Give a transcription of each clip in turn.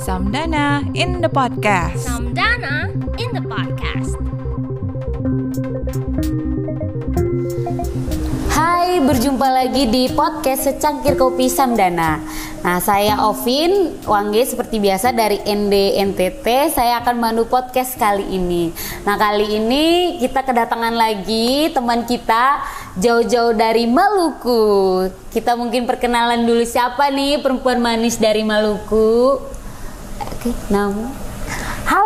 Samdana in the podcast. Samdana in the podcast. Hai, berjumpa lagi di podcast Secangkir Kopi Samdana. Nah, saya Ovin Wangge seperti biasa dari ND NTT. Saya akan mandu podcast kali ini. Nah, kali ini kita kedatangan lagi teman kita jauh-jauh dari Maluku. Kita mungkin perkenalan dulu siapa nih perempuan manis dari Maluku. Oke, nama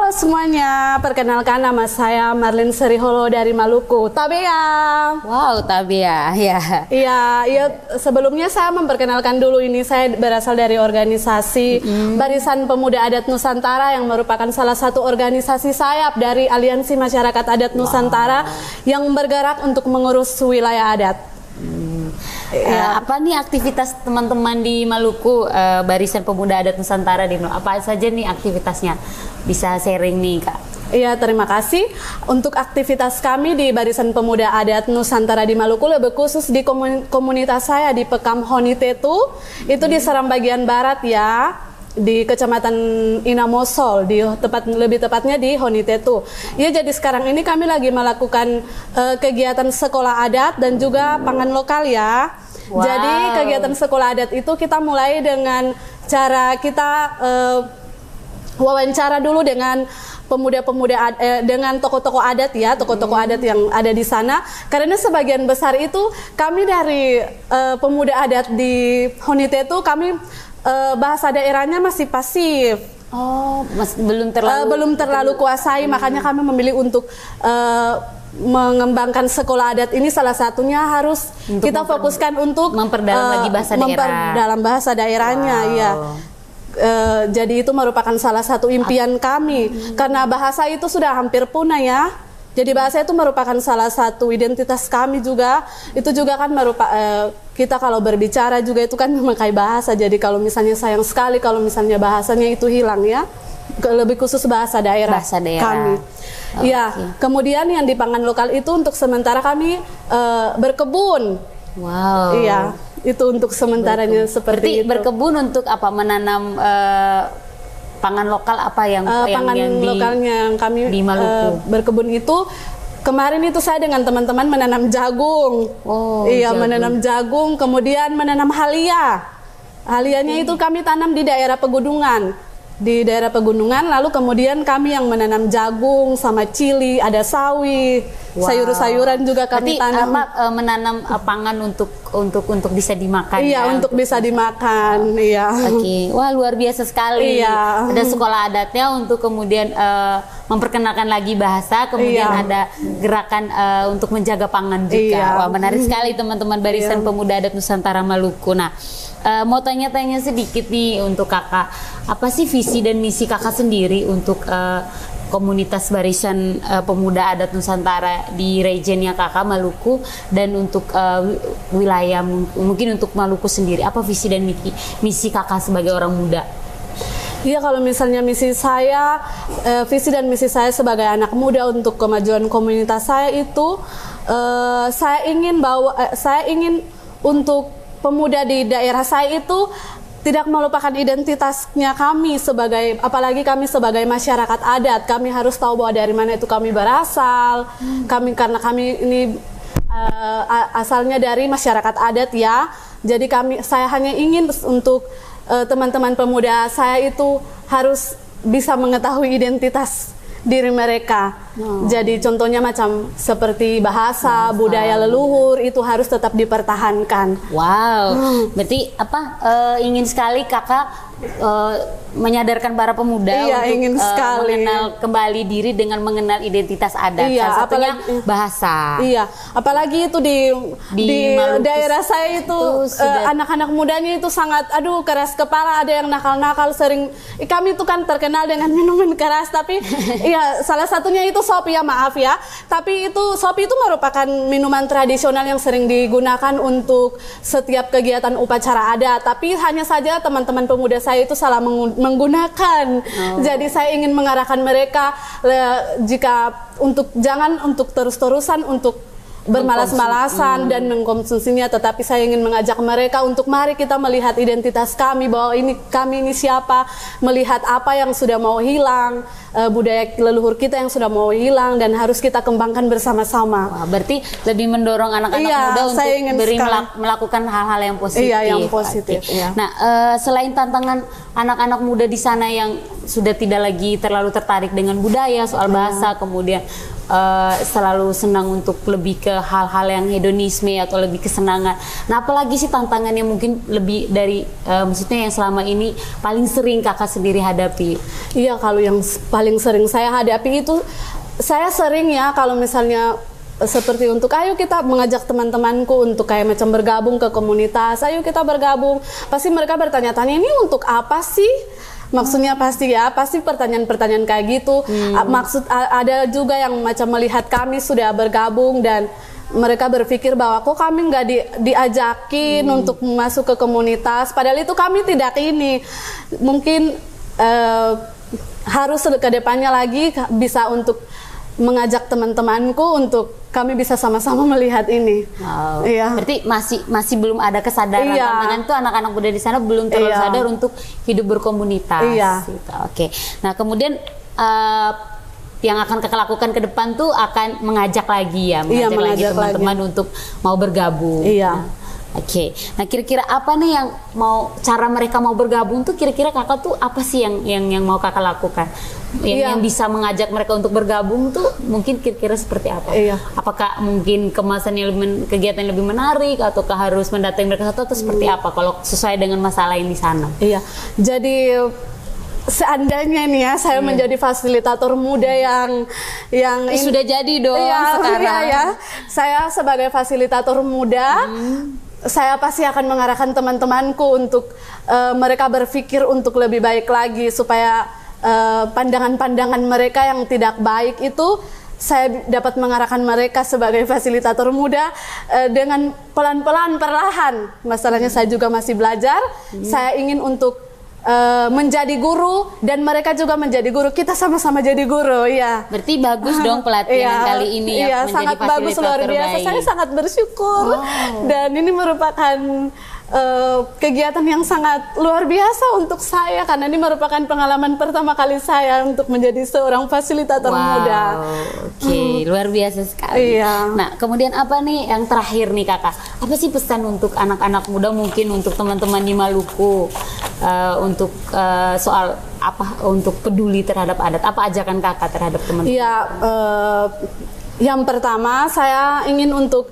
Halo semuanya, perkenalkan nama saya Marlin Seriholo dari Maluku, Tabea. Wow, Tabea, ya. Iya, iya. Sebelumnya saya memperkenalkan dulu ini saya berasal dari organisasi Barisan Pemuda Adat Nusantara yang merupakan salah satu organisasi sayap dari Aliansi Masyarakat Adat Nusantara yang bergerak untuk mengurus wilayah adat. Eh, apa nih aktivitas teman-teman di Maluku eh, Barisan Pemuda Adat Nusantara di Maluku? Apa saja nih aktivitasnya? Bisa sharing nih kak? Iya, terima kasih. Untuk aktivitas kami di Barisan Pemuda Adat Nusantara di Maluku, lebih khusus di komun- komunitas saya di Pekam Honitetu, itu di Seram bagian barat ya, di Kecamatan Inamosol, di tepat lebih tepatnya di Honitetu. Ya, jadi sekarang ini kami lagi melakukan eh, kegiatan sekolah adat dan juga pangan lokal ya. Wow. Jadi kegiatan sekolah adat itu kita mulai dengan cara kita eh, wawancara dulu dengan pemuda-pemuda eh, dengan tokoh-tokoh adat ya, tokoh-tokoh adat yang ada di sana. Karena sebagian besar itu kami dari eh, pemuda adat di Honite itu kami eh, bahasa daerahnya masih pasif. Oh, mas, belum terlalu belum terlalu kuasai, makanya kami memilih untuk eh, mengembangkan sekolah adat ini salah satunya harus Untuk kita memper- fokuskan untuk memperdalam eh, lagi bahasa daerah. memperdalam bahasa daerahnya Wow. ya. Eh, jadi itu merupakan salah satu impian kami karena bahasa itu sudah hampir punah ya. Jadi bahasa itu merupakan salah satu identitas kami juga. Itu juga kan merupakan kita kalau berbicara juga itu kan memakai bahasa. Jadi kalau misalnya sayang sekali kalau misalnya bahasanya itu hilang ya. Lebih khusus bahasa daerah. Bahasa daerah. kami. Iya. Oke. Kemudian yang di pangan lokal itu untuk sementara kami eh, berkebun. Wow. Iya. Itu untuk sementaranya Berarti seperti itu. berkebun untuk apa? Menanam eh, pangan lokal apa yang Eh, yang, pangan yang di lokalnya yang kami di Maluku? eh, berkebun itu kemarin itu saya dengan teman-teman menanam jagung. Oh, iya, jagung. menanam jagung, kemudian menanam halia. Halianya itu kami tanam di daerah pegunungan. Di daerah pegunungan, lalu kemudian kami yang menanam jagung sama cili, ada sawi, Wow. sayur-sayuran juga kami Berarti tanam. apa, eh, menanam eh, pangan untuk untuk untuk bisa dimakan iya, ya? untuk bisa dimakan, iya. Oke, wah luar biasa sekali. Iya. Ada sekolah adatnya untuk kemudian eh, memperkenalkan lagi bahasa, kemudian Iya. ada gerakan eh, untuk menjaga pangan juga. Iya. Wah menarik sekali teman-teman Barisan Pemuda Adat Nusantara Maluku. Nah, eh, mau tanya-tanya sedikit nih untuk kakak, apa sih visi dan misi kakak sendiri untuk eh, komunitas Barisan eh, Pemuda Adat Nusantara di regionnya kakak Maluku dan untuk wi- wilayah mung- mungkin untuk Maluku sendiri, apa visi dan misi, misi kakak sebagai orang muda? Iya kalau misalnya misi saya, eh, visi dan misi saya sebagai anak muda untuk kemajuan komunitas saya itu, eh, saya ingin bahwa eh, saya ingin untuk pemuda di daerah saya itu tidak melupakan identitasnya kami sebagai apalagi kami sebagai masyarakat adat. Kami harus tahu bahwa dari mana itu kami berasal. Kami karena kami ini a- asalnya dari masyarakat adat ya. Jadi kami saya hanya ingin untuk eh, teman-teman pemuda saya itu harus bisa mengetahui identitas diri mereka. Jadi contohnya macam seperti bahasa, budaya leluhur itu harus tetap dipertahankan. Wow, berarti apa eh, ingin sekali kakak eh, menyadarkan para pemuda Iya, untuk ingin eh, sekali. mengenal kembali diri dengan mengenal identitas adat. Iya, Salah satunya apalagi- bahasa. Iya, apalagi itu di Di di, daerah saya itu itu sudah- eh, anak-anak mudanya itu sangat aduh keras kepala, ada yang nakal-nakal sering eh, kami itu kan terkenal dengan minuman keras tapi iya salah satunya itu sopi ya maaf ya. Tapi itu sopi itu merupakan minuman tradisional yang sering digunakan untuk setiap kegiatan upacara adat, tapi hanya saja teman-teman pemuda saya itu salah menggunakan. Jadi saya ingin mengarahkan mereka le- jika untuk jangan untuk terus-terusan untuk bermalas-malasan dan mengkonsumsinya tetapi saya ingin mengajak mereka untuk mari kita melihat identitas kami bahwa ini kami ini siapa melihat apa yang sudah mau hilang eh, budaya leluhur kita yang sudah mau hilang dan harus kita kembangkan bersama-sama Wah, berarti lebih mendorong anak-anak Iya, muda untuk saya ingin beri melak- melakukan hal-hal yang positif. Iya, yang positif, Oke. iya. Nah, eh, selain tantangan anak-anak muda di sana yang sudah tidak lagi terlalu tertarik dengan budaya, soal bahasa, kemudian eh, selalu senang untuk lebih ke hal-hal yang hedonisme atau lebih kesenangan. Nah, apalagi sih tantangan yang mungkin lebih dari eh, maksudnya yang selama ini paling sering kakak sendiri hadapi? Iya, kalau yang paling sering saya hadapi itu saya sering ya kalau misalnya seperti untuk ayo kita mengajak teman-temanku untuk kayak macam bergabung ke komunitas, ayo kita bergabung. Pasti mereka bertanya-tanya ini untuk apa sih? Maksudnya pasti ya, pasti pertanyaan-pertanyaan kayak gitu. A- Maksud ada juga yang macam melihat kami sudah bergabung dan mereka berpikir bahwa kok kami nggak di- diajakin untuk masuk ke komunitas. Padahal itu kami tidak ini. Mungkin eh, harus ke depannya lagi bisa untuk mengajak teman-temanku untuk kami bisa sama-sama melihat ini. Wow. Iya. Berarti masih masih belum ada kesadaran Iya. tantangan itu anak-anak muda di sana belum terlalu Iya. sadar untuk hidup berkomunitas. Iya. gitu. Oke. Nah kemudian eh, yang akan kakak lakukan ke depan tuh akan mengajak lagi ya, mengajak, Iya, lagi mengajak teman-teman untuk mau bergabung. Iya. Nah, Oke. Nah kira-kira apa nih yang mau cara mereka mau bergabung tuh kira-kira kakak tuh apa sih yang yang yang mau kakak lakukan? Yang, Iya. yang bisa mengajak mereka untuk bergabung tuh mungkin kira-kira seperti apa? Iya. Apakah mungkin kemasan yang lebih kegiatan yang lebih menarik ataukah harus mendatangi mereka satu atau seperti Hmm. apa kalau sesuai dengan masalah yang di sana? Iya. Jadi seandainya nih ya saya menjadi fasilitator muda yang yang Eh, sudah jadi dong Iya, sekarang. iya, ya. Saya sebagai fasilitator muda, saya pasti akan mengarahkan teman-temanku untuk eh, mereka berpikir untuk lebih baik lagi supaya eh, pandangan-pandangan mereka yang tidak baik itu saya dapat mengarahkan mereka sebagai fasilitator muda eh, dengan pelan-pelan perlahan. Masalahnya saya juga masih belajar. Saya ingin untuk eh, menjadi guru dan mereka juga menjadi guru. Kita sama-sama jadi guru, ya. Berarti bagus dong pelatihan Iya, kali ini ya iya, sangat bagus luar biasa. baik. Saya sangat bersyukur dan ini merupakan eh, kegiatan yang sangat luar biasa untuk saya karena ini merupakan pengalaman pertama kali saya untuk menjadi seorang fasilitator wow, muda. Oke, luar biasa sekali. Iya. Nah, kemudian apa nih yang terakhir nih kakak? Apa sih pesan untuk anak-anak muda mungkin untuk teman-teman di Maluku eh, untuk eh, soal apa untuk peduli terhadap adat? Apa ajakan kakak terhadap teman? Iya, eh, yang pertama saya ingin untuk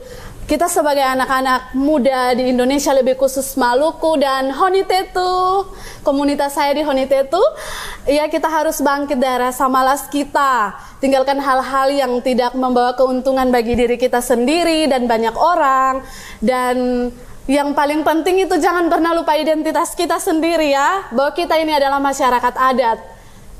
kita sebagai anak-anak muda di Indonesia lebih khusus Maluku dan Honitetu, komunitas saya di Honitetu, ya kita harus bangkit dari rasa malas kita, tinggalkan hal-hal yang tidak membawa keuntungan bagi diri kita sendiri dan banyak orang. Dan yang paling penting itu jangan pernah lupa identitas kita sendiri ya, bahwa kita ini adalah masyarakat adat.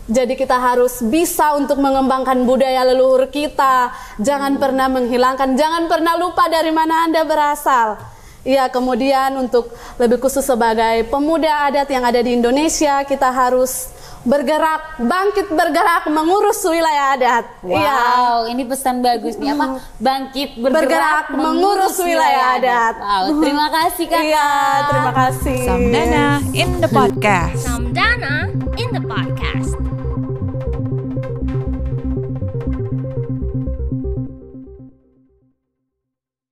Jadi kita harus bisa untuk mengembangkan budaya leluhur kita. Jangan pernah menghilangkan, jangan pernah lupa dari mana Anda berasal. Iya, kemudian untuk lebih khusus sebagai pemuda adat yang ada di Indonesia, kita harus bergerak, bangkit bergerak mengurus wilayah adat. Iya. Wow, ini pesan bagus nih apa? Bangkit bergerak, Bergerak, mengurus wilayah adat. Wow, terima kasih kakak. Iya, terima kasih. Samdana in the podcast. Samdana